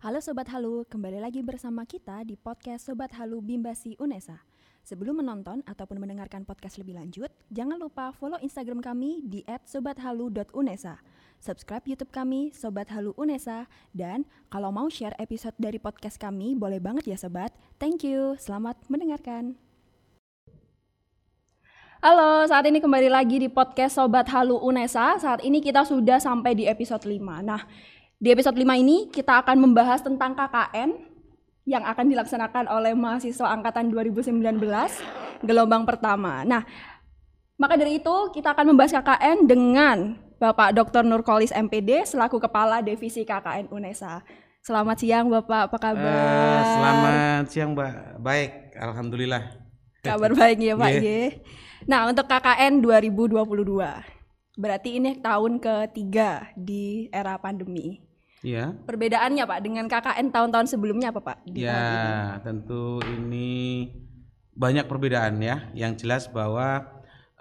Halo Sobat Halu, kembali lagi bersama kita di podcast Sobat Halu Bimbasi Unesa. Sebelum menonton ataupun mendengarkan podcast lebih lanjut, jangan lupa follow Instagram kami di @sobathalu.unesa. Subscribe YouTube kami Sobat Halu Unesa dan kalau mau share episode dari podcast kami boleh banget ya sobat. Thank you. Selamat mendengarkan. Halo, saat ini kembali lagi di podcast Sobat Halu Unesa. Saat ini kita sudah sampai di episode 5. Nah, di episode 5 ini kita akan membahas tentang KKN yang akan dilaksanakan oleh mahasiswa angkatan 2019 gelombang pertama. Nah, maka dari itu kita akan membahas KKN dengan Bapak Dr. Nurkolis MPD selaku Kepala Divisi KKN UNESA. Selamat siang Bapak, apa kabar? Uh, selamat siang Mbak, baik, Alhamdulillah. Kabar baik ya Pak Yeah. Ye. Nah untuk KKN 2022, berarti ini tahun ketiga di era pandemi. Ya, Perbedaannya Pak dengan KKN tahun-tahun sebelumnya apa Pak? di tahun ini? ya tentu ini banyak perbedaan ya. Yang jelas bahwa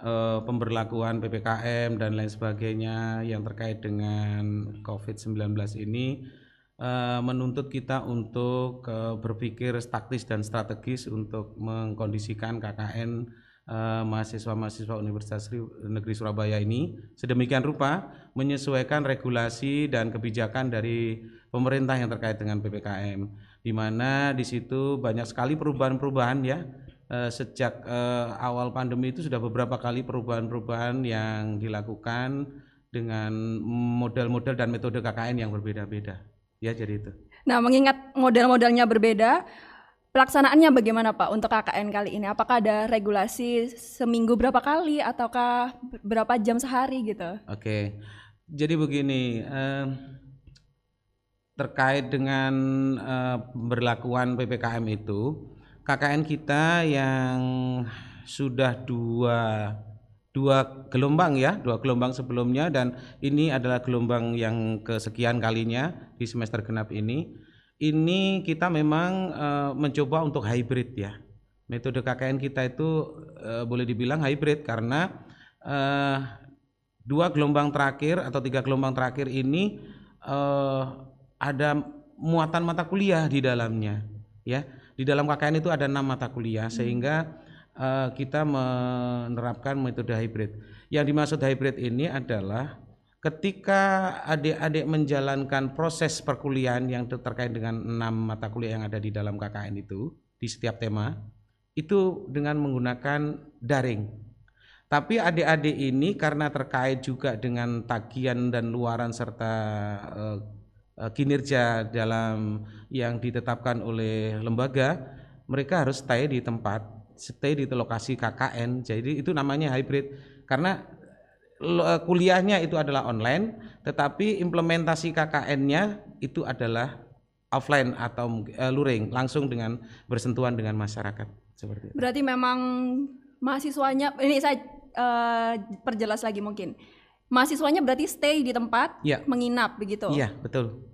eh, pemberlakuan ppkm dan lain sebagainya yang terkait dengan COVID-19 ini eh, menuntut kita untuk eh, berpikir taktis dan strategis untuk mengkondisikan KKN eh, mahasiswa-mahasiswa Universitas Ri- Negeri Surabaya ini sedemikian rupa menyesuaikan regulasi dan kebijakan dari pemerintah yang terkait dengan PPKM di mana di situ banyak sekali perubahan-perubahan ya. Eh, sejak eh, awal pandemi itu sudah beberapa kali perubahan-perubahan yang dilakukan dengan model-model dan metode KKN yang berbeda-beda. Ya jadi itu. Nah, mengingat model-modelnya berbeda, pelaksanaannya bagaimana Pak untuk KKN kali ini? Apakah ada regulasi seminggu berapa kali ataukah berapa jam sehari gitu? Oke, jadi begini eh, terkait dengan eh, berlakuan ppkm itu, KKN kita yang sudah dua dua gelombang ya, dua gelombang sebelumnya dan ini adalah gelombang yang kesekian kalinya di semester genap ini. Ini kita memang eh, mencoba untuk hybrid ya. Metode KKN kita itu eh, boleh dibilang hybrid karena eh, dua gelombang terakhir atau tiga gelombang terakhir ini eh, ada muatan mata kuliah di dalamnya ya. Di dalam KKN itu ada enam mata kuliah sehingga eh, kita menerapkan metode hybrid. Yang dimaksud hybrid ini adalah ketika adik-adik menjalankan proses perkuliahan yang ter- terkait dengan enam mata kuliah yang ada di dalam KKN itu di setiap tema itu dengan menggunakan daring tapi adik-adik ini karena terkait juga dengan tagihan dan luaran serta eh, kinerja dalam yang ditetapkan oleh lembaga, mereka harus stay di tempat, stay di lokasi KKN. Jadi itu namanya hybrid karena kuliahnya itu adalah online, tetapi implementasi KKN-nya itu adalah offline atau eh, luring, langsung dengan bersentuhan dengan masyarakat seperti itu. Berarti memang mahasiswanya ini saya eh, perjelas lagi mungkin. Mahasiswanya berarti stay di tempat, Iya. menginap begitu. Iya, betul.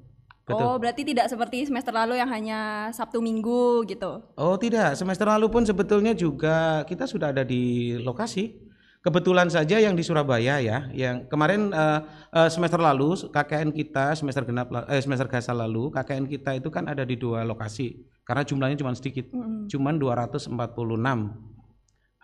Betul. Oh, berarti tidak seperti semester lalu yang hanya Sabtu Minggu gitu. Oh tidak, semester lalu pun sebetulnya juga kita sudah ada di lokasi. Kebetulan saja yang di Surabaya ya, yang kemarin eh, eh, semester lalu KKN kita semester genap eh, semester gasal lalu KKN kita itu kan ada di dua lokasi karena jumlahnya cuma sedikit, cuman 246.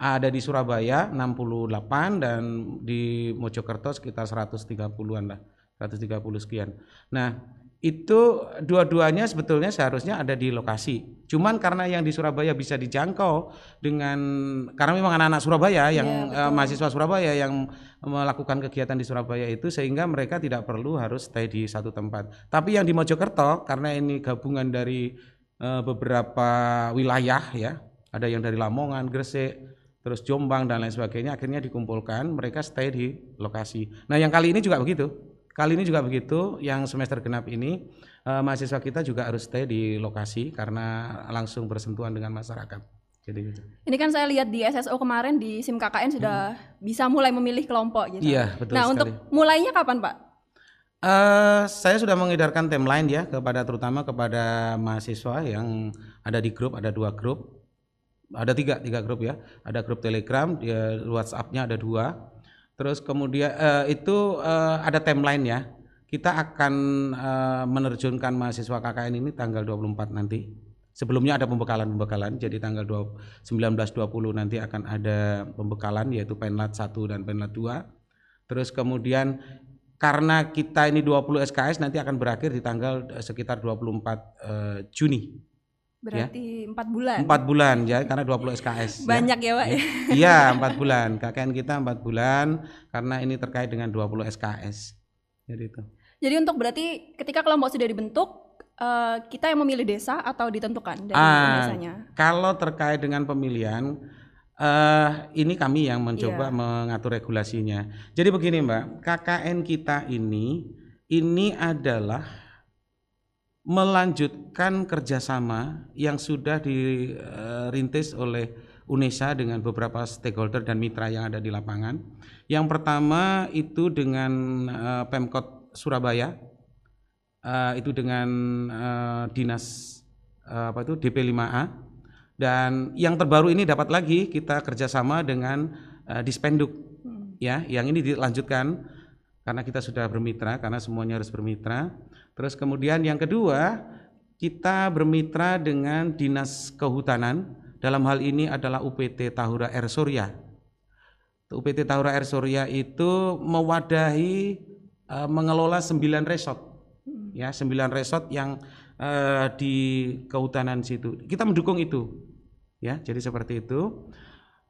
Ada di Surabaya 68 dan di Mojokerto sekitar 130-an lah, 130 sekian. Nah, itu dua-duanya sebetulnya seharusnya ada di lokasi. Cuman karena yang di Surabaya bisa dijangkau dengan karena memang anak-anak Surabaya yang eh, mahasiswa Surabaya yang melakukan kegiatan di Surabaya itu sehingga mereka tidak perlu harus stay di satu tempat. Tapi yang di Mojokerto karena ini gabungan dari eh, beberapa wilayah ya, ada yang dari Lamongan, Gresik, terus Jombang dan lain sebagainya akhirnya dikumpulkan mereka stay di lokasi. Nah, yang kali ini juga begitu. Kali ini juga begitu, yang semester genap ini eh, mahasiswa kita juga harus stay di lokasi karena langsung bersentuhan dengan masyarakat. Jadi gitu. Ini kan saya lihat di SSO kemarin di SIM KKN sudah bisa mulai memilih kelompok gitu. Hmm. Iya, betul nah, sekali. untuk mulainya kapan, Pak? Eh, saya sudah mengedarkan timeline ya kepada terutama kepada mahasiswa yang ada di grup, ada dua grup, ada tiga tiga grup ya, ada grup Telegram, dia WhatsApp-nya ada dua, terus kemudian eh, itu eh, ada timeline ya. kita akan eh, menerjunkan mahasiswa KKN ini tanggal 24 nanti. Sebelumnya ada pembekalan-pembekalan, jadi tanggal 2, 19-20 nanti akan ada pembekalan yaitu Penlat 1 dan Penlat 2. Terus kemudian karena kita ini 20 SKS nanti akan berakhir di tanggal sekitar 24 eh, Juni. Berarti empat bulan. Empat bulan ya, karena 20 SKS. ya. Banyak ya, Pak. ya. Iya, empat bulan. KKN kita empat bulan karena ini terkait dengan 20 SKS. Jadi itu. Jadi untuk berarti ketika kelompok sudah dibentuk, eh, kita yang memilih desa atau ditentukan dari Ah, desanya? kalau terkait dengan pemilihan, eh ini kami yang mencoba Iya. mengatur regulasinya. Jadi begini Mbak, KKN kita ini ini adalah melanjutkan kerjasama yang sudah dirintis oleh UNESA dengan beberapa stakeholder dan mitra yang ada di lapangan. Yang pertama itu dengan eh, Pemkot Surabaya, eh, itu dengan eh, dinas eh, apa itu DP5A dan yang terbaru ini dapat lagi kita kerjasama dengan eh, Dispenduk Hmm. ya yang ini dilanjutkan karena kita sudah bermitra karena semuanya harus bermitra terus kemudian yang kedua kita bermitra dengan dinas kehutanan. Dalam hal ini adalah UPT Tahura Air Surya. UPT Tahura Air Surya itu mewadahi eh, mengelola 9 resort. Ya 9 resort yang eh, di kehutanan situ. Kita mendukung itu. Ya jadi seperti itu.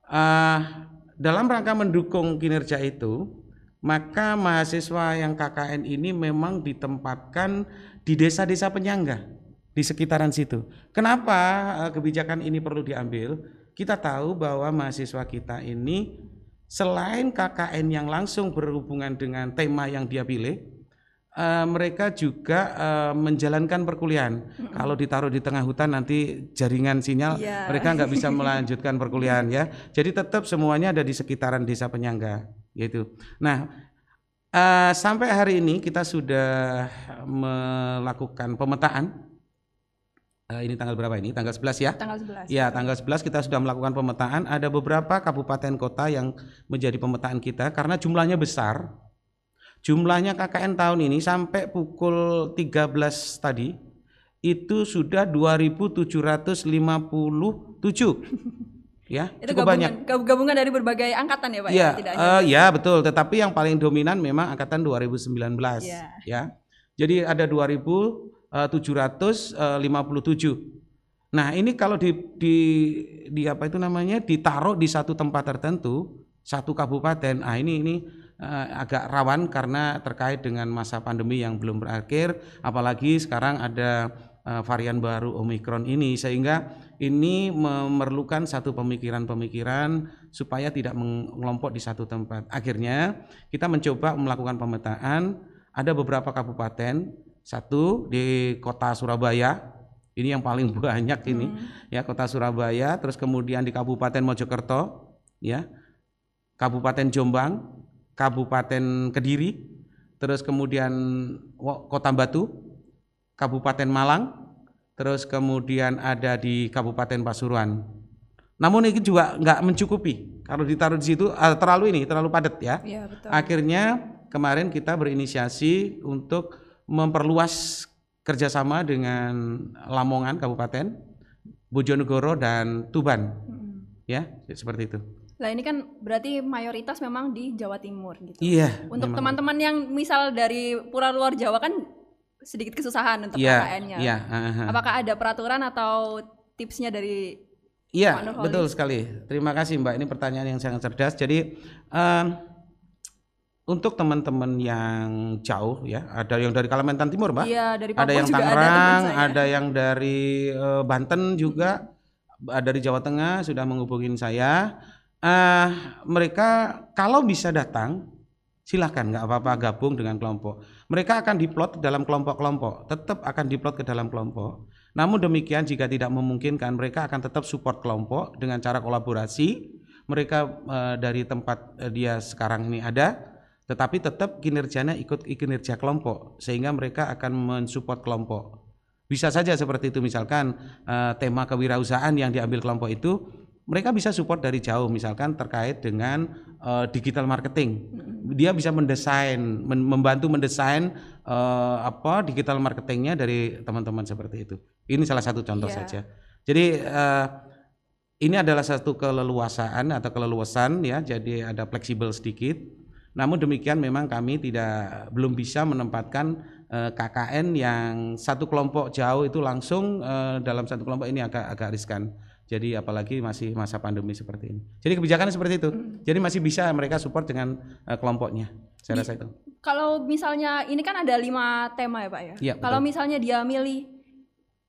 Ah, dalam rangka mendukung kinerja itu maka mahasiswa yang KKN ini memang ditempatkan di desa-desa penyangga di sekitaran situ. Kenapa eh, kebijakan ini perlu diambil? Kita tahu bahwa mahasiswa kita ini selain KKN yang langsung berhubungan dengan tema yang dia pilih, eh, mereka juga eh, menjalankan perkuliahan. Kalau ditaruh di tengah hutan nanti jaringan sinyal Iya. mereka nggak bisa melanjutkan perkuliahan ya. Jadi tetap semuanya ada di sekitaran desa penyangga gitu. Nah, eh, sampai hari ini kita sudah melakukan pemetaan. Eh, ini tanggal berapa ini? Tanggal 11 ya? Tanggal 11. Ya, tanggal 11 kita sudah melakukan pemetaan. Ada beberapa kabupaten kota yang menjadi pemetaan kita karena jumlahnya besar. Jumlahnya KKN tahun ini sampai pukul 13 tadi itu sudah 2757. Ya, Itu cukup banyak. gabungan, gab- gabungan dari berbagai angkatan ya, Pak? Iya, Tidak hanya eh, ya betul. Tetapi yang paling dominan memang angkatan 2019, Iya. ya. Jadi ada 2.757. Nah ini kalau di, di, di apa itu namanya ditaruh di satu tempat tertentu, satu kabupaten, ah ini ini eh, agak rawan karena terkait dengan masa pandemi yang belum berakhir, apalagi sekarang ada eh, varian baru Omikron ini, sehingga ini memerlukan satu pemikiran-pemikiran supaya tidak mengelompok di satu tempat. Akhirnya kita mencoba melakukan pemetaan, ada beberapa kabupaten, satu di kota Surabaya, ini yang paling banyak ini ya kota Surabaya terus kemudian di Kabupaten Mojokerto ya Kabupaten Jombang Kabupaten Kediri terus kemudian Kota Batu Kabupaten Malang terus kemudian ada di Kabupaten Pasuruan namun ini juga nggak mencukupi kalau ditaruh di situ ah, terlalu ini terlalu padat ya Iya, betul. Akhirnya kemarin kita berinisiasi untuk memperluas kerjasama dengan Lamongan Kabupaten, Bojonegoro dan Tuban, Mm. ya seperti itu. Lah ini kan berarti mayoritas memang di Jawa Timur gitu. Iya. Untuk teman-teman yang misal dari pura luar Jawa kan sedikit kesusahan untuk Iya, KKN-nya. iya, aha. Apakah ada peraturan atau tipsnya dari Iya, Nurholis? betul sekali. Terima kasih Mbak. Ini pertanyaan yang sangat cerdas. Jadi em, untuk teman-teman yang jauh ya, ada yang dari Kalimantan Timur, Mbak. Iya, dari Papua ada yang ada Tangerang, saya. ada yang dari eh, Banten juga, ada dari Jawa Tengah sudah menghubungin saya. Eh, mereka kalau bisa datang, silahkan nggak apa-apa gabung dengan kelompok. Mereka akan diplot dalam kelompok-kelompok, tetap akan diplot ke dalam kelompok. Namun demikian jika tidak memungkinkan, mereka akan tetap support kelompok dengan cara kolaborasi. Mereka eh, dari tempat eh, dia sekarang ini ada, tetapi tetap kinerjanya ikut kinerja kelompok sehingga mereka akan mensupport kelompok. Bisa saja seperti itu misalkan eh, tema kewirausahaan yang diambil kelompok itu mereka bisa support dari jauh misalkan terkait dengan eh, digital marketing. Dia bisa mendesain, men- membantu mendesain eh, apa digital marketingnya dari teman-teman seperti itu. Ini salah satu contoh Iya. saja. Jadi eh, ini adalah satu keleluasaan atau keleluasan ya, jadi ada fleksibel sedikit. Namun demikian memang kami tidak belum bisa menempatkan eh, KKN yang satu kelompok jauh itu langsung eh, dalam satu kelompok ini agak agak riskan. Jadi apalagi masih masa pandemi seperti ini. Jadi kebijakannya seperti itu. Jadi masih bisa mereka support dengan eh, kelompoknya. Saya rasa itu. Kalau misalnya ini kan ada lima tema ya Pak ya. Iya, Kalau misalnya dia milih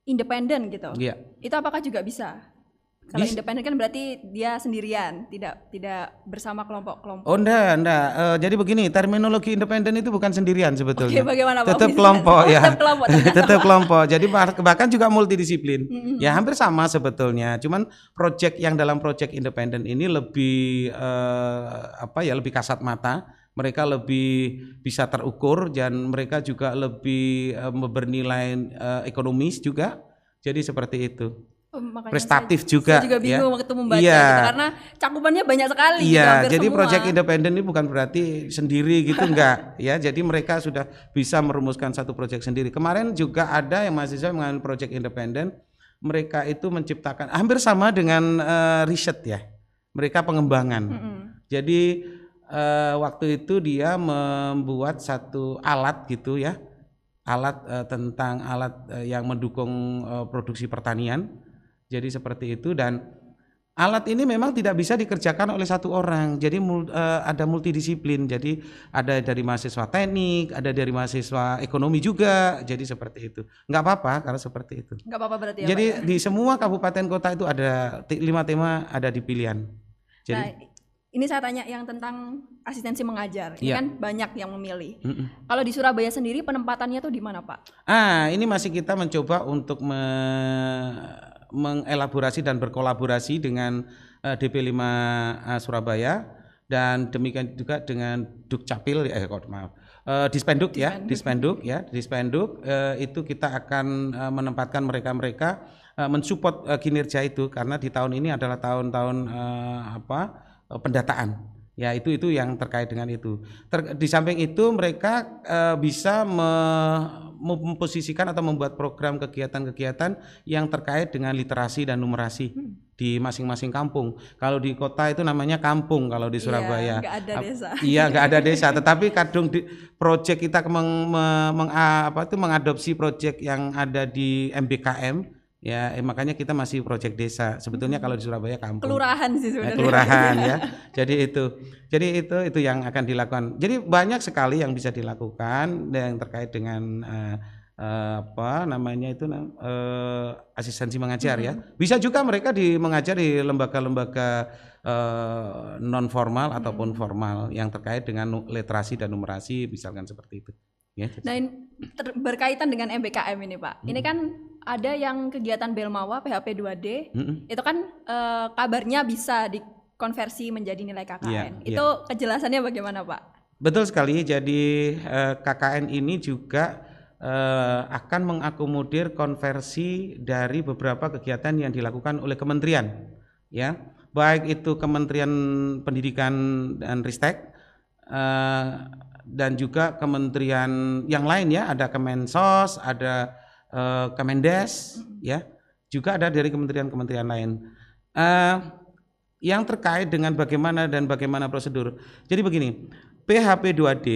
independen gitu, Iya. itu apakah juga bisa? Kalau independen kan berarti dia sendirian, tidak tidak bersama kelompok-kelompok. Oh enggak, enggak. Eh, jadi begini, terminologi independen itu bukan sendirian sebetulnya. Oke, bagaimana Pak? Tetap Bisa- kelompok Oh, ya. tetap kelompok, tetap kelompok. Jadi bah- bahkan juga multidisiplin. Ya hampir sama sebetulnya. Cuman project yang dalam project independen ini lebih eh, apa ya, lebih kasat mata. Mereka lebih bisa terukur dan mereka juga lebih eh, bernilai eh, ekonomis juga. Jadi seperti itu. Oh, makanya Prestatif saya, juga, Saya juga ya. bingung waktu membaca Iya. gitu, karena cakupannya banyak sekali. gitu, Iya, hampir jadi semua. project independen ini bukan berarti sendiri gitu enggak ya. Jadi mereka sudah bisa merumuskan satu project sendiri. Kemarin juga ada yang mahasiswa mengambil project independen, mereka itu menciptakan hampir sama dengan eh, riset ya. Mereka pengembangan. Mm-mm. Jadi eh, waktu itu dia membuat satu alat gitu ya, alat eh, tentang alat eh, yang mendukung eh, produksi pertanian. Jadi seperti itu dan alat ini memang tidak bisa dikerjakan oleh satu orang. Jadi eh, ada multidisiplin. Jadi ada dari mahasiswa teknik, ada dari mahasiswa ekonomi juga. Jadi seperti itu. Nggak apa-apa kalau seperti itu. Nggak apa-apa berarti ya Jadi Pak ya? di semua kabupaten kota itu ada lima tema ada di pilihan. Jadi Nah, ini saya tanya yang tentang asistensi mengajar. Ini Iya. kan banyak yang memilih. Mm-mm. Kalau di Surabaya sendiri penempatannya tuh di mana, Pak? Ah, ini masih kita mencoba untuk me- mengelaborasi dan berkolaborasi dengan eh, DP5 eh, Surabaya dan demikian juga dengan Dukcapil eh kok maaf. Eh, Dispenduk ya, Dispenduk ya, Dispenduk eh, itu kita akan eh, menempatkan mereka-mereka eh, mensupport eh, kinerja itu karena di tahun ini adalah tahun-tahun eh, apa? eh, pendataan. Ya itu itu yang terkait dengan itu. Ter- di samping itu mereka eh, bisa me- memposisikan atau membuat program kegiatan-kegiatan yang terkait dengan literasi dan numerasi di masing-masing kampung. Kalau di kota itu namanya kampung kalau di Surabaya. nggak ada desa. Iya nggak ada desa. Tetapi kadung di proyek kita meng, me- meng- a- apa itu mengadopsi proyek yang ada di MBKM. Ya eh, makanya kita masih proyek desa. Sebetulnya kalau di Surabaya kampung. Kelurahan sih Ya, sebenarnya. kelurahan ya. Jadi itu. Jadi itu itu yang akan dilakukan. Jadi banyak sekali yang bisa dilakukan yang terkait dengan eh, eh, apa namanya itu eh, asistensi mengajar ya. Bisa juga mereka di mengajar di lembaga-lembaga non formal ataupun formal yang terkait dengan literasi dan numerasi misalkan seperti itu. Ya. Nah, berkaitan dengan MBKM ini, Pak. Ini kan ada yang kegiatan Belmawa PHP 2D. Mm-mm. Itu kan eh, kabarnya bisa dikonversi menjadi nilai KKN. Itu kejelasannya bagaimana, Pak? Betul sekali. Jadi eh, KKN ini juga eh, akan mengakomodir konversi dari beberapa kegiatan yang dilakukan oleh kementerian, ya, baik itu Kementerian Pendidikan dan Ristek eh, dan juga kementerian yang lain ya, ada Kemensos, ada eh, Kemendes, ya, juga ada dari kementerian-kementerian lain. Eh, yang terkait dengan bagaimana dan bagaimana prosedur. Jadi begini, PHP 2D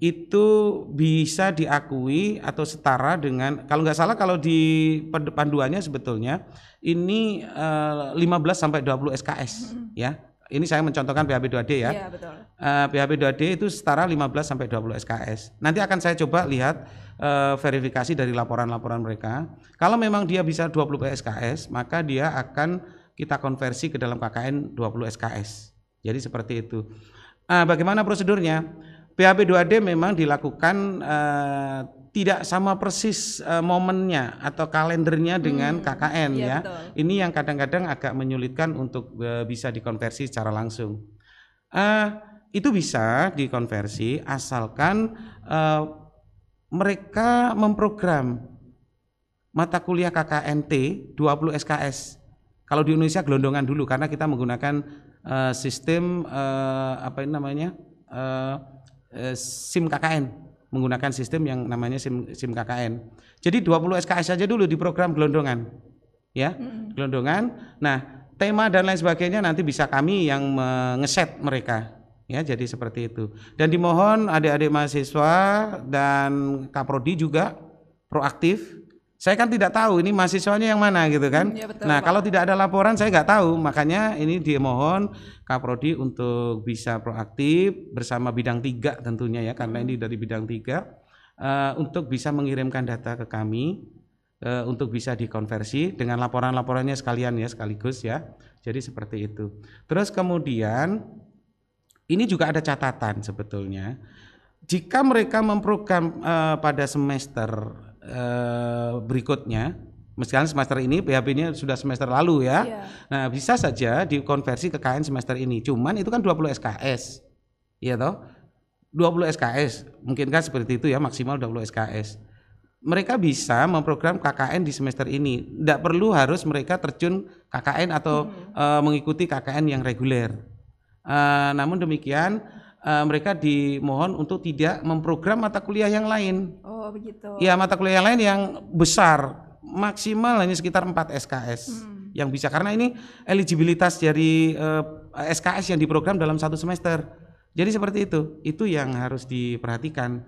itu bisa diakui atau setara dengan kalau nggak salah kalau di pand- panduannya sebetulnya ini eh, 15 sampai 20 SKS ya. Ini saya mencontohkan PHP 2D ya. Iya, betul. Eh, PHP 2D itu setara 15 sampai 20 SKS. Nanti akan saya coba lihat eh, verifikasi dari laporan-laporan mereka. Kalau memang dia bisa 20 SKS, maka dia akan kita konversi ke dalam KKN 20 SKS. Jadi seperti itu. Ah, bagaimana prosedurnya? PHP 2D memang dilakukan eh, tidak sama persis eh, momennya atau kalendernya dengan KKN iya, ya. betul. Ini yang kadang-kadang agak menyulitkan untuk eh, bisa dikonversi secara langsung. Eh, itu bisa dikonversi asalkan eh, mereka memprogram mata kuliah KKNT 20 SKS. Kalau di Indonesia gelondongan dulu karena kita menggunakan eh, sistem eh, apa ini namanya eh, SIM KKN menggunakan sistem yang namanya SIM SIM KKN. Jadi 20 SKS saja dulu di program gelondongan. Ya, gelondongan. Nah, tema dan lain sebagainya nanti bisa kami yang mengeset mereka. Ya, jadi seperti itu. Dan dimohon adik-adik mahasiswa dan Kaprodi juga proaktif saya kan tidak tahu ini mahasiswanya yang mana gitu kan. Ya betul, nah Pak. kalau tidak ada laporan saya nggak tahu, makanya ini dimohon Kaprodi untuk bisa proaktif bersama bidang tiga tentunya ya, karena ini dari bidang tiga eh, untuk bisa mengirimkan data ke kami eh, untuk bisa dikonversi dengan laporan-laporannya sekalian ya sekaligus ya. Jadi seperti itu. Terus kemudian ini juga ada catatan sebetulnya. Jika mereka memprogram eh, pada semester eh, berikutnya, misalkan semester ini PHB-nya sudah semester lalu ya. Iya. Nah, bisa saja dikonversi ke KN semester ini. Cuman itu kan 20 SKS. Iya toh? 20 SKS. Mungkin kan seperti itu ya, maksimal 20 SKS. Mereka bisa memprogram KKN di semester ini. Tidak perlu harus mereka terjun KKN atau eh, mengikuti KKN yang reguler. Eh, namun demikian eh, mereka dimohon untuk tidak memprogram mata kuliah yang lain. Oh, begitu. Ya mata kuliah yang lain yang besar maksimal hanya sekitar 4 SKS yang bisa karena ini eligibilitas dari eh, SKS yang diprogram dalam satu semester. Jadi seperti itu, itu yang harus diperhatikan.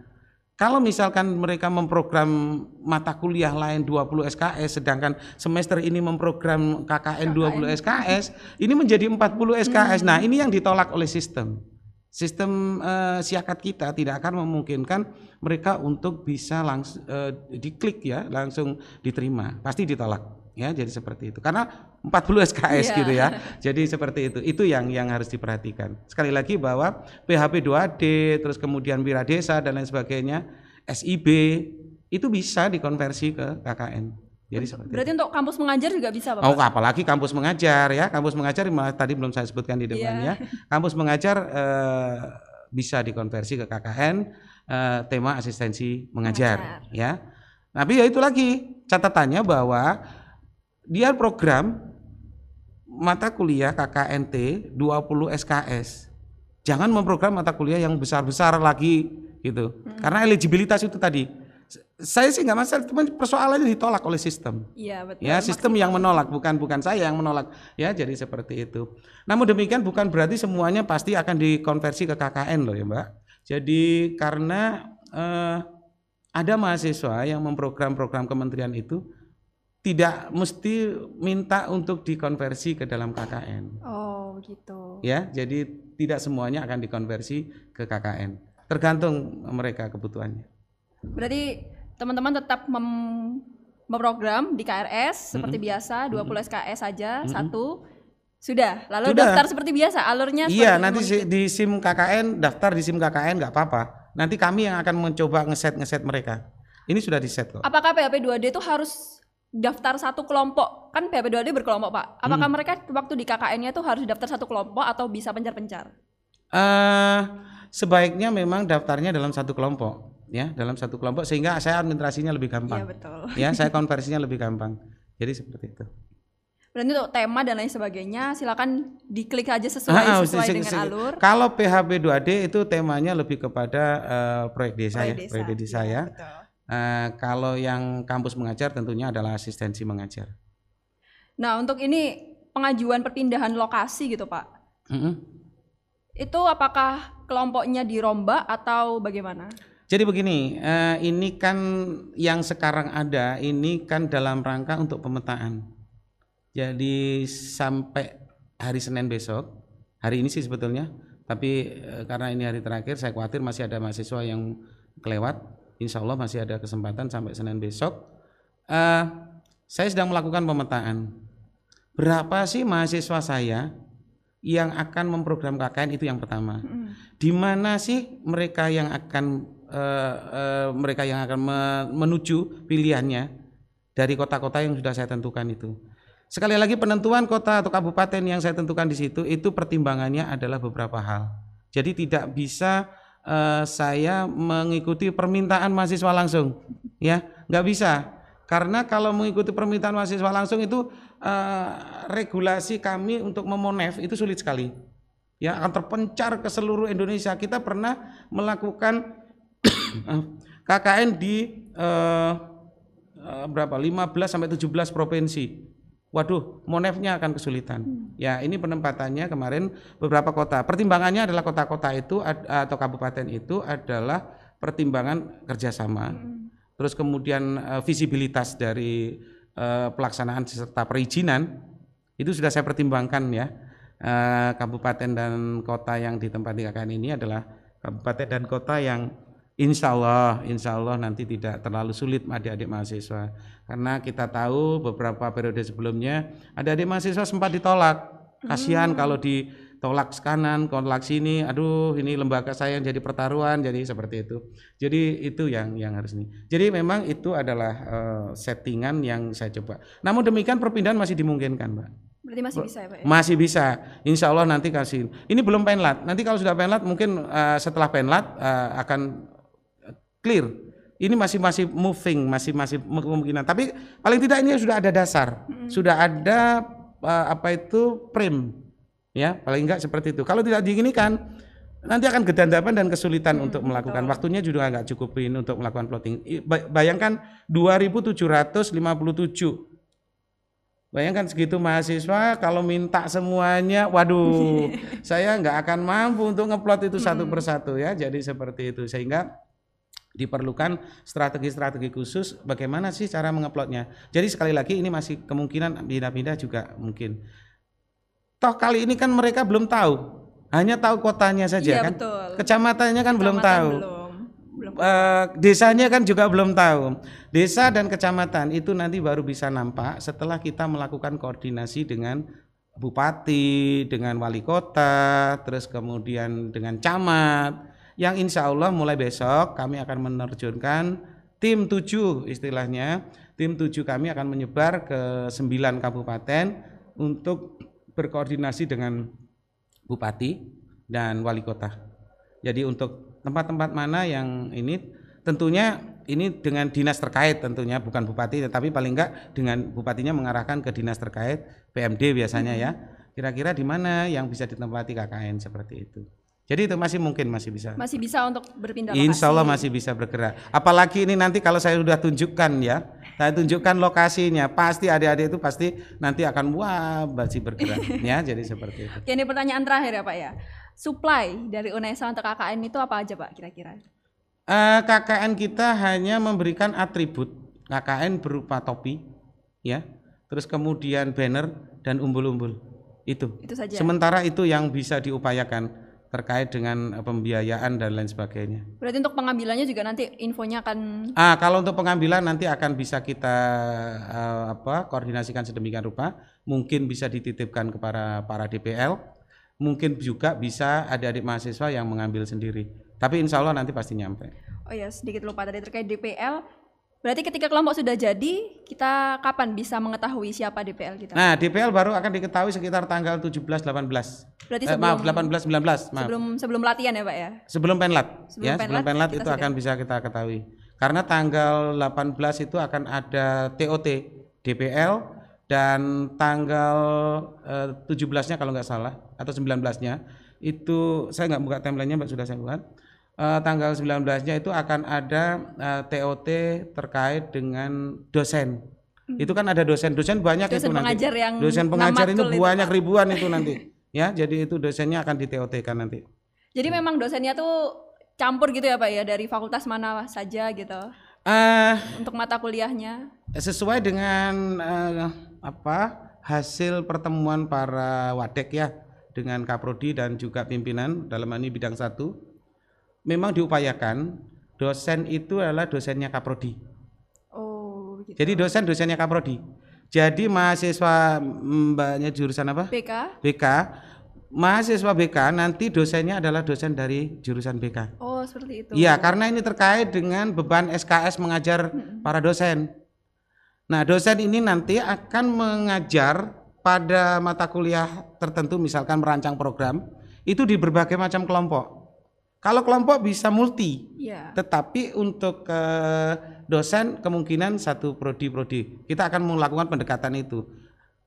Kalau misalkan mereka memprogram mata kuliah lain 20 SKS sedangkan semester ini memprogram KKN 20 SKS, ini menjadi 40 SKS. Nah, ini yang ditolak oleh sistem. Sistem eh, siakat kita tidak akan memungkinkan mereka untuk bisa langsung diklik ya, langsung diterima. Pasti ditolak ya, jadi seperti itu. Karena 40 SKS Iya. gitu ya. Jadi seperti itu. Itu yang yang harus diperhatikan. Sekali lagi bahwa PHP 2D, terus kemudian Wira Desa dan lain sebagainya, SIB itu bisa dikonversi ke KKN. Jadi seperti itu. Berarti untuk kampus mengajar juga bisa, Bapak? Oh, apalagi kampus mengajar ya. Kampus mengajar malah tadi belum saya sebutkan di depannya. Kampus mengajar eh, bisa dikonversi ke KKN eh, tema asistensi mengajar, ya. Tapi ya itu lagi catatannya bahwa dia program mata kuliah KKNT 20 SKS. Jangan memprogram mata kuliah yang besar-besar lagi gitu. Karena eligibilitas itu tadi. Saya sih nggak masalah, cuma persoalannya ditolak oleh sistem. Iya, betul. Ya, sistem yang menolak bukan bukan saya yang menolak. Ya, jadi seperti itu. Namun demikian bukan berarti semuanya pasti akan dikonversi ke KKN loh ya, Mbak. Jadi karena eh, ada mahasiswa yang memprogram-program kementerian itu tidak mesti minta untuk dikonversi ke dalam KKN. Oh, begitu. Ya, jadi tidak semuanya akan dikonversi ke KKN. Tergantung mereka kebutuhannya. Berarti teman-teman tetap mem- memprogram di KRS seperti biasa 20 SKS saja satu sudah lalu Sudah. daftar seperti biasa alurnya Iya, nanti si- di SIM KKN daftar di SIM KKN nggak apa-apa. Nanti kami yang akan mencoba ngeset ngeset mereka. Ini sudah di set kok. apakah PHP 2D itu harus daftar satu kelompok kan PHP 2D berkelompok Pak Hmm. apakah mereka waktu di KKN-nya itu harus daftar satu kelompok atau bisa pencar-pencar Eh, sebaiknya memang daftarnya dalam satu kelompok, ya, dalam satu kelompok sehingga saya administrasinya lebih iya gampang. betul Ya, saya konversinya lebih gampang. Jadi seperti itu. berarti untuk tema dan lain sebagainya silakan diklik aja sesuai Ah, sesuai si- dengan alur Kalau PHB 2D itu temanya lebih kepada eh, proyek desa Proyek ya, desa. proyek desa Iya, ya. betul. Eh, kalau yang kampus mengajar tentunya adalah asistensi mengajar. nah untuk ini pengajuan perpindahan lokasi gitu Pak Mm-mm. itu apakah kelompoknya dirombak atau bagaimana Jadi begini, eh, ini kan yang sekarang ada ini kan dalam rangka untuk pemetaan. Jadi sampai hari Senin besok, hari ini sih sebetulnya, tapi eh, karena ini hari terakhir, saya khawatir masih ada mahasiswa yang kelewat. Insya Allah masih ada kesempatan sampai Senin besok. Eh, saya sedang melakukan pemetaan. Berapa sih mahasiswa saya yang akan memprogram KKN itu yang pertama. Di mana sih mereka yang akan eh, eh, mereka yang akan me- menuju pilihannya dari kota-kota yang sudah saya tentukan itu. Sekali lagi penentuan kota atau kabupaten yang saya tentukan di situ itu pertimbangannya adalah beberapa hal. Jadi tidak bisa eh, saya mengikuti permintaan mahasiswa langsung, ya nggak bisa. Karena kalau mengikuti permintaan mahasiswa langsung itu eh, regulasi kami untuk memonef itu sulit sekali. ya akan terpencar ke seluruh Indonesia. Kita pernah melakukan KKN di eh, eh, berapa 15 sampai 17 provinsi. Waduh, monefnya akan kesulitan. Ya, ini penempatannya kemarin beberapa kota. Pertimbangannya adalah kota-kota itu ad- atau kabupaten itu adalah pertimbangan kerjasama. Terus kemudian eh, visibilitas dari eh, pelaksanaan serta perizinan itu sudah saya pertimbangkan ya. Eh, kabupaten dan kota yang ditempati KKN ini adalah kabupaten dan kota yang insya Allah, insya Allah nanti tidak terlalu sulit adik-adik mahasiswa. Karena kita tahu beberapa periode sebelumnya adik-adik mahasiswa sempat ditolak. Kasihan kalau ditolak kanan, tolak sini. Aduh, ini lembaga saya yang jadi pertaruhan, jadi seperti itu. Jadi itu yang yang harus ini. Jadi memang itu adalah eh, settingan yang saya coba. Namun demikian perpindahan masih dimungkinkan, Mbak. Berarti masih bisa ya, Pak ya? Masih bisa, insya Allah nanti kasih. Ini belum penlat. Nanti kalau sudah penlat, mungkin eh, setelah penlat eh, akan clear. Ini masih masih moving, masih masih kemungkinan. Tapi paling tidak ini sudah ada dasar, sudah ada eh, apa itu frame, ya paling enggak seperti itu. Kalau tidak diginikan, nanti akan gedandapan dan kesulitan untuk melakukan. Waktunya juga nggak cukupin untuk melakukan plotting. Bayangkan 2.757 Bayangkan segitu mahasiswa kalau minta semuanya, waduh, saya nggak akan mampu untuk ngeplot itu satu persatu ya. Jadi seperti itu sehingga diperlukan strategi-strategi khusus bagaimana sih cara mengeplotnya. Jadi sekali lagi ini masih kemungkinan pindah-pindah juga mungkin. Toh kali ini kan mereka belum tahu, hanya tahu kotanya saja Iya, kan. betul. Kecamatannya kan belum Kecamatan tahu. Belum. Belum. Eh, desanya kan juga belum tahu. Desa dan kecamatan itu nanti baru bisa nampak setelah kita melakukan koordinasi dengan bupati, dengan wali kota, terus kemudian dengan camat. Yang insya Allah mulai besok kami akan menerjunkan tim tujuh istilahnya. Tim tujuh kami akan menyebar ke sembilan kabupaten untuk berkoordinasi dengan bupati dan wali kota. Jadi untuk tempat-tempat mana yang ini tentunya ini dengan dinas terkait tentunya bukan bupati tetapi paling enggak dengan bupatinya mengarahkan ke dinas terkait PMD biasanya ya. Kira-kira di mana yang bisa ditempati KKN seperti itu. Jadi itu masih mungkin masih bisa. Masih bisa untuk berpindah lokasi. Insya Allah masih bisa bergerak. Apalagi ini nanti kalau saya sudah tunjukkan ya, saya tunjukkan lokasinya, pasti adik-adik itu pasti nanti akan wah masih bergerak ya. Jadi seperti itu. Oke, ini pertanyaan terakhir ya Pak ya. Supply dari UNESA untuk KKN itu apa aja Pak kira-kira? Eh, KKN kita hanya memberikan atribut KKN berupa topi, ya, terus kemudian banner dan umbul-umbul itu. Itu saja. Sementara itu yang bisa diupayakan terkait dengan eh, pembiayaan dan lain sebagainya. Berarti untuk pengambilannya juga nanti infonya akan Ah, kalau untuk pengambilan nanti akan bisa kita eh, apa koordinasikan sedemikian rupa, mungkin bisa dititipkan kepada para DPL, mungkin juga bisa adik-adik mahasiswa yang mengambil sendiri. Tapi insya Allah nanti pasti nyampe. Oh ya, sedikit lupa tadi terkait DPL. Berarti ketika kelompok sudah jadi, kita kapan bisa mengetahui siapa DPL kita? Nah, DPL baru akan diketahui sekitar tanggal 17 18. Berarti Eh, maaf, 18 19, maaf. sebelum sebelum latihan ya, Pak ya? Sebelum penlat Sebelum ya, penlat, sebelum penlat itu sudah- akan bisa kita ketahui. Karena tanggal 18 itu akan ada TOT DPL dan tanggal eh, 17-nya kalau nggak salah atau 19-nya itu saya nggak buka timelinenya Mbak sudah saya buat. Eh, tanggal 19-nya itu akan ada eh, TOT terkait dengan dosen. Itu kan ada dosen, dosen banyak Hmm. Dosen itu nanti. pengajar yang dosen pengajar itu banyak ribuan itu nanti. Ya, jadi itu dosennya akan di TOT kan nanti. Jadi memang dosennya tuh campur gitu ya, Pak ya, dari fakultas mana saja gitu. Eh Untuk mata kuliahnya. sesuai dengan eh, apa hasil pertemuan para wadek ya dengan kaprodi dan juga pimpinan dalam ini bidang satu memang diupayakan dosen itu adalah dosennya kaprodi Oh, gitu. jadi dosen dosennya kaprodi jadi mahasiswa mbaknya jurusan apa BK. BK mahasiswa BK nanti dosennya adalah dosen dari jurusan BK Oh, seperti itu. Iya, karena ini terkait dengan beban SKS mengajar para dosen. Nah, dosen ini nanti akan mengajar pada mata kuliah tertentu, misalkan merancang program, itu di berbagai macam kelompok. Kalau kelompok bisa multi, Iya. tetapi untuk eh, dosen kemungkinan satu prodi-prodi. Kita akan melakukan pendekatan itu.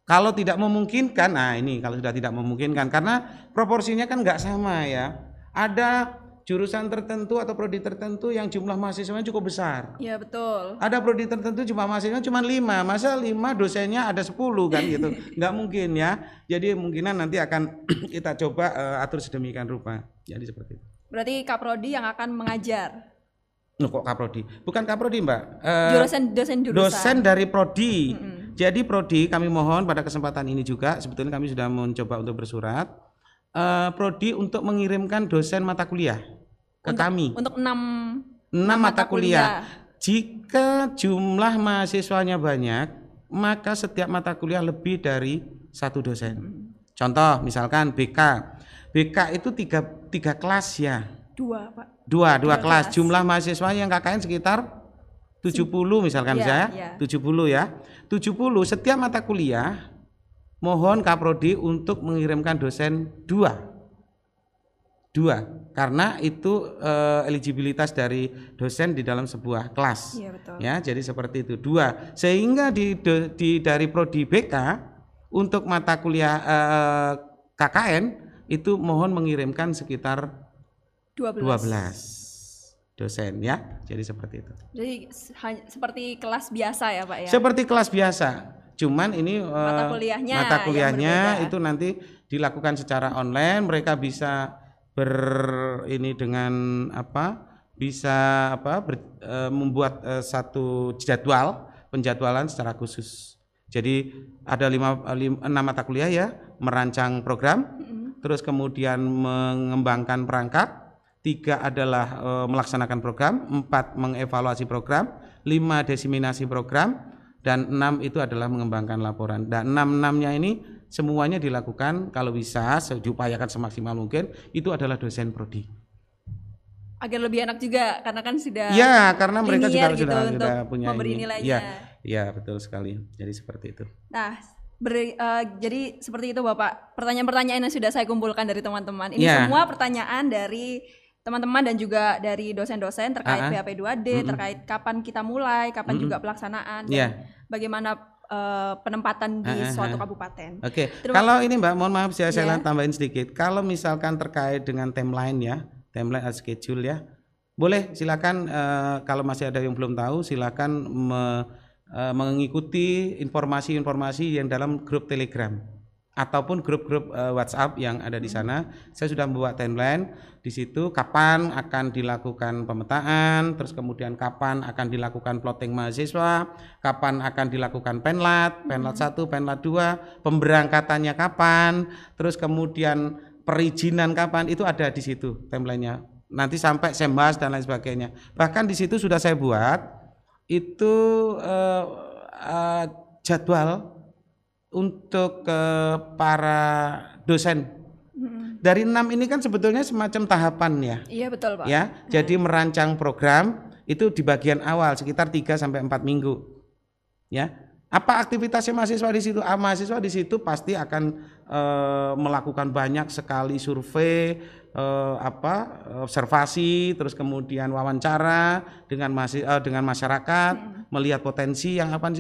Kalau tidak memungkinkan, nah ini kalau sudah tidak memungkinkan karena proporsinya kan nggak sama ya. Ada jurusan tertentu atau prodi tertentu yang jumlah mahasiswanya cukup besar. Iya betul. Ada prodi tertentu jumlah mahasiswanya cuma lima, masa lima dosennya ada 10 kan gitu, nggak mungkin ya. Jadi kemungkinan nanti akan kita coba uh, atur sedemikian rupa. Jadi seperti itu. Berarti Kaprodi yang akan mengajar. Loh, kok Kaprodi? Bukan Kaprodi, Mbak. Uh, jurusan dosen jurusan. Dosen dari prodi. Mm -hmm. Jadi prodi kami mohon pada kesempatan ini juga sebetulnya kami sudah mencoba untuk bersurat uh, prodi untuk mengirimkan dosen mata kuliah ke untuk, kami. Untuk enam enam mata, mata kuliah. kuliah. Jika jumlah mahasiswanya banyak, maka setiap mata kuliah lebih dari satu dosen. Hmm. Contoh misalkan BK, BK itu tiga, tiga kelas ya. Dua pak. Dua, dua, dua kelas. kelas. Jumlah mahasiswa yang KKN sekitar 70 misalkan ya, saya, ya. 70 ya. 70 setiap mata kuliah mohon Kaprodi untuk mengirimkan dosen dua. Dua, karena itu uh, eligibilitas dari dosen di dalam sebuah kelas. Ya, betul. ya jadi seperti itu. Dua, sehingga di, di dari prodi BK untuk mata kuliah uh, eh, KKN itu mohon mengirimkan sekitar 12. 12 dosen ya. Jadi seperti itu. Jadi seperti kelas biasa ya Pak ya. Seperti kelas biasa. Cuman ini mata eh, kuliahnya mata kuliahnya itu nanti dilakukan secara online, mereka bisa ber ini dengan apa? bisa apa ber, e, membuat e, satu jadwal penjadwalan secara khusus. Jadi ada lima, lima enam mata kuliah ya, merancang program, mm -hmm. Terus kemudian mengembangkan perangkat, tiga adalah e, melaksanakan program, empat mengevaluasi program, lima desiminasi program, dan enam itu adalah mengembangkan laporan. Dan enam enamnya ini semuanya dilakukan kalau bisa diupayakan semaksimal mungkin itu adalah dosen prodi. Agar lebih enak juga karena kan sudah Ya, karena mereka juga gitu sudah, sudah punya memberi ini. nilainya. Ya, ya betul sekali. Jadi seperti itu. Nah, Ber, uh, jadi seperti itu Bapak. Pertanyaan-pertanyaan yang sudah saya kumpulkan dari teman-teman. Ini ya. semua pertanyaan dari teman-teman dan juga dari dosen-dosen terkait uh -huh. BAP 2D, mm -hmm. terkait kapan kita mulai, kapan mm -hmm. juga pelaksanaan, dan yeah. bagaimana uh, penempatan di uh -huh. suatu kabupaten. Oke, okay. kalau ini Mbak, mohon maaf saya, yeah. saya tambahin sedikit. Kalau misalkan terkait dengan timeline ya, timeline atau schedule ya, boleh silakan uh, kalau masih ada yang belum tahu, silakan me, uh, mengikuti informasi-informasi yang dalam grup Telegram ataupun grup-grup uh, WhatsApp yang ada di sana. Saya sudah membuat timeline di situ kapan akan dilakukan pemetaan, terus kemudian kapan akan dilakukan plotting mahasiswa, kapan akan dilakukan penlat, penlat satu, penlat dua, pemberangkatannya kapan, terus kemudian perizinan kapan itu ada di situ timelinenya. Nanti sampai sembas dan lain sebagainya. Bahkan di situ sudah saya buat itu uh, uh, jadwal untuk ke para dosen. Dari enam ini kan sebetulnya semacam tahapan ya. Iya betul pak. Ya, hmm. jadi merancang program itu di bagian awal sekitar 3 sampai empat minggu. Ya, apa aktivitasnya mahasiswa di situ? Ah, mahasiswa di situ pasti akan e, melakukan banyak sekali survei, e, apa observasi, terus kemudian wawancara dengan masih e, dengan masyarakat, hmm. melihat potensi yang apa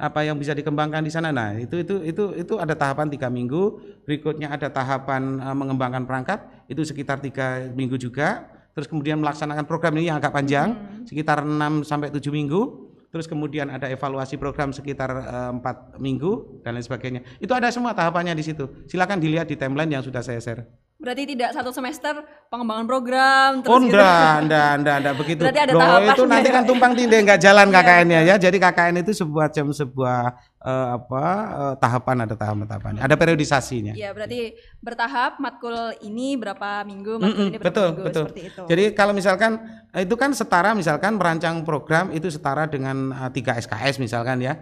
apa yang bisa dikembangkan di sana. Nah, itu itu itu itu ada tahapan tiga minggu. Berikutnya ada tahapan uh, mengembangkan perangkat itu sekitar tiga minggu juga. Terus kemudian melaksanakan program ini yang agak panjang, hmm. sekitar 6 sampai tujuh minggu. Terus kemudian ada evaluasi program sekitar empat uh, minggu dan lain sebagainya. Itu ada semua tahapannya di situ. Silakan dilihat di timeline yang sudah saya share. Berarti tidak satu semester pengembangan program terus Oh enggak, gitu. enggak, enggak, enggak begitu. Berarti ada Loh, itu nanti kan tumpang tindih enggak jalan iya. KKN-nya ya. Jadi KKN itu sebuah jam sebuah uh, apa uh, tahapan ada tahapan-tahapannya. Ada periodisasinya. Iya, berarti bertahap matkul ini berapa minggu, matkul mm -mm, ini berapa betul, minggu betul. seperti itu. Jadi kalau misalkan itu kan setara misalkan merancang program itu setara dengan uh, 3 SKS misalkan ya.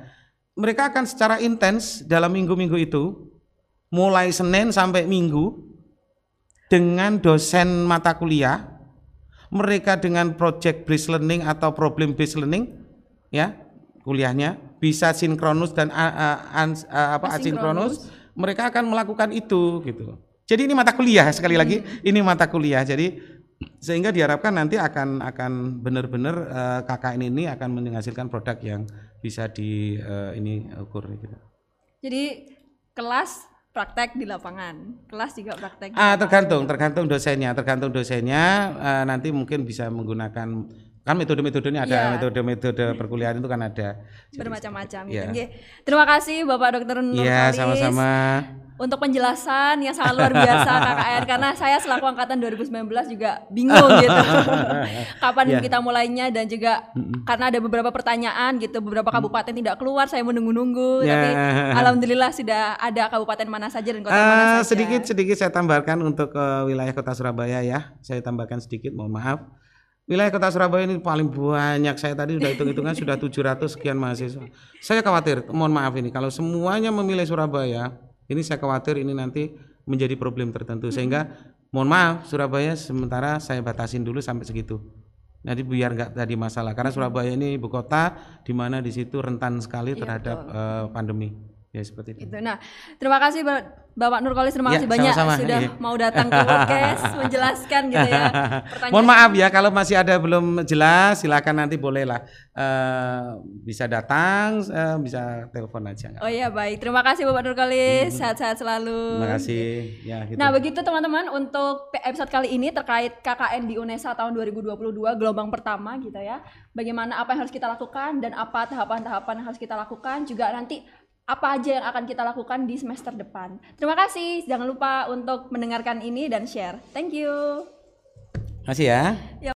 Mereka akan secara intens dalam minggu-minggu itu mulai Senin sampai Minggu dengan dosen mata kuliah, mereka dengan project based learning atau problem based learning, ya kuliahnya bisa sinkronus dan uh, uh, uh, apa asinkronus, mereka akan melakukan itu gitu. Jadi ini mata kuliah sekali lagi, hmm. ini mata kuliah. Jadi sehingga diharapkan nanti akan akan benar-benar uh, KKN ini akan menghasilkan produk yang bisa di uh, ini ukur gitu. Jadi kelas praktek di lapangan. Kelas juga praktek. Ah, tergantung, tergantung dosennya, tergantung dosennya eh, nanti mungkin bisa menggunakan kan metode-metodenya ada, Iya. metode-metode perkuliahan itu kan ada. bermacam-macam gitu. Iya. Terima kasih Bapak Dokter Nur Kalis sama-sama. untuk penjelasan yang sangat luar biasa KKN karena saya selaku angkatan 2019 juga bingung gitu. Kapan Iya. kita mulainya dan juga karena ada beberapa pertanyaan gitu, beberapa kabupaten tidak keluar, saya menunggu-nunggu Ya. tapi alhamdulillah sudah ada kabupaten mana saja dan kota Eh, mana saja. sedikit sedikit saya tambahkan untuk eh, wilayah kota Surabaya ya. Saya tambahkan sedikit, mohon maaf. Wilayah kota Surabaya ini paling banyak. Saya tadi sudah hitung-hitungan sudah 700 sekian mahasiswa. Saya khawatir, mohon maaf ini kalau semuanya memilih Surabaya, ini saya khawatir ini nanti menjadi problem tertentu sehingga mohon maaf Surabaya sementara saya batasin dulu sampai segitu. Jadi biar nggak tadi masalah karena Surabaya ini ibu kota di mana di situ rentan sekali terhadap eh, pandemi. Ya seperti itu. Gitu. Nah, terima kasih Ba- Bapak Nurkolis, terima Ya, kasih banyak sama-sama. sudah Iya. mau datang ke podcast menjelaskan gitu ya. Pertanyaan Mohon maaf ya kalau masih ada belum jelas silakan nanti bolehlah eh, bisa datang eh, bisa telepon aja. Oh iya baik, terima kasih Bapak Nurkolis, sehat-sehat selalu. Terima kasih ya gitu. Nah begitu teman-teman untuk episode kali ini terkait KKN di UNESA tahun 2022 gelombang pertama gitu ya. Bagaimana apa yang harus kita lakukan dan apa tahapan-tahapan yang harus kita lakukan juga nanti apa aja yang akan kita lakukan di semester depan. Terima kasih, jangan lupa untuk mendengarkan ini dan share. Thank you. Masih ya.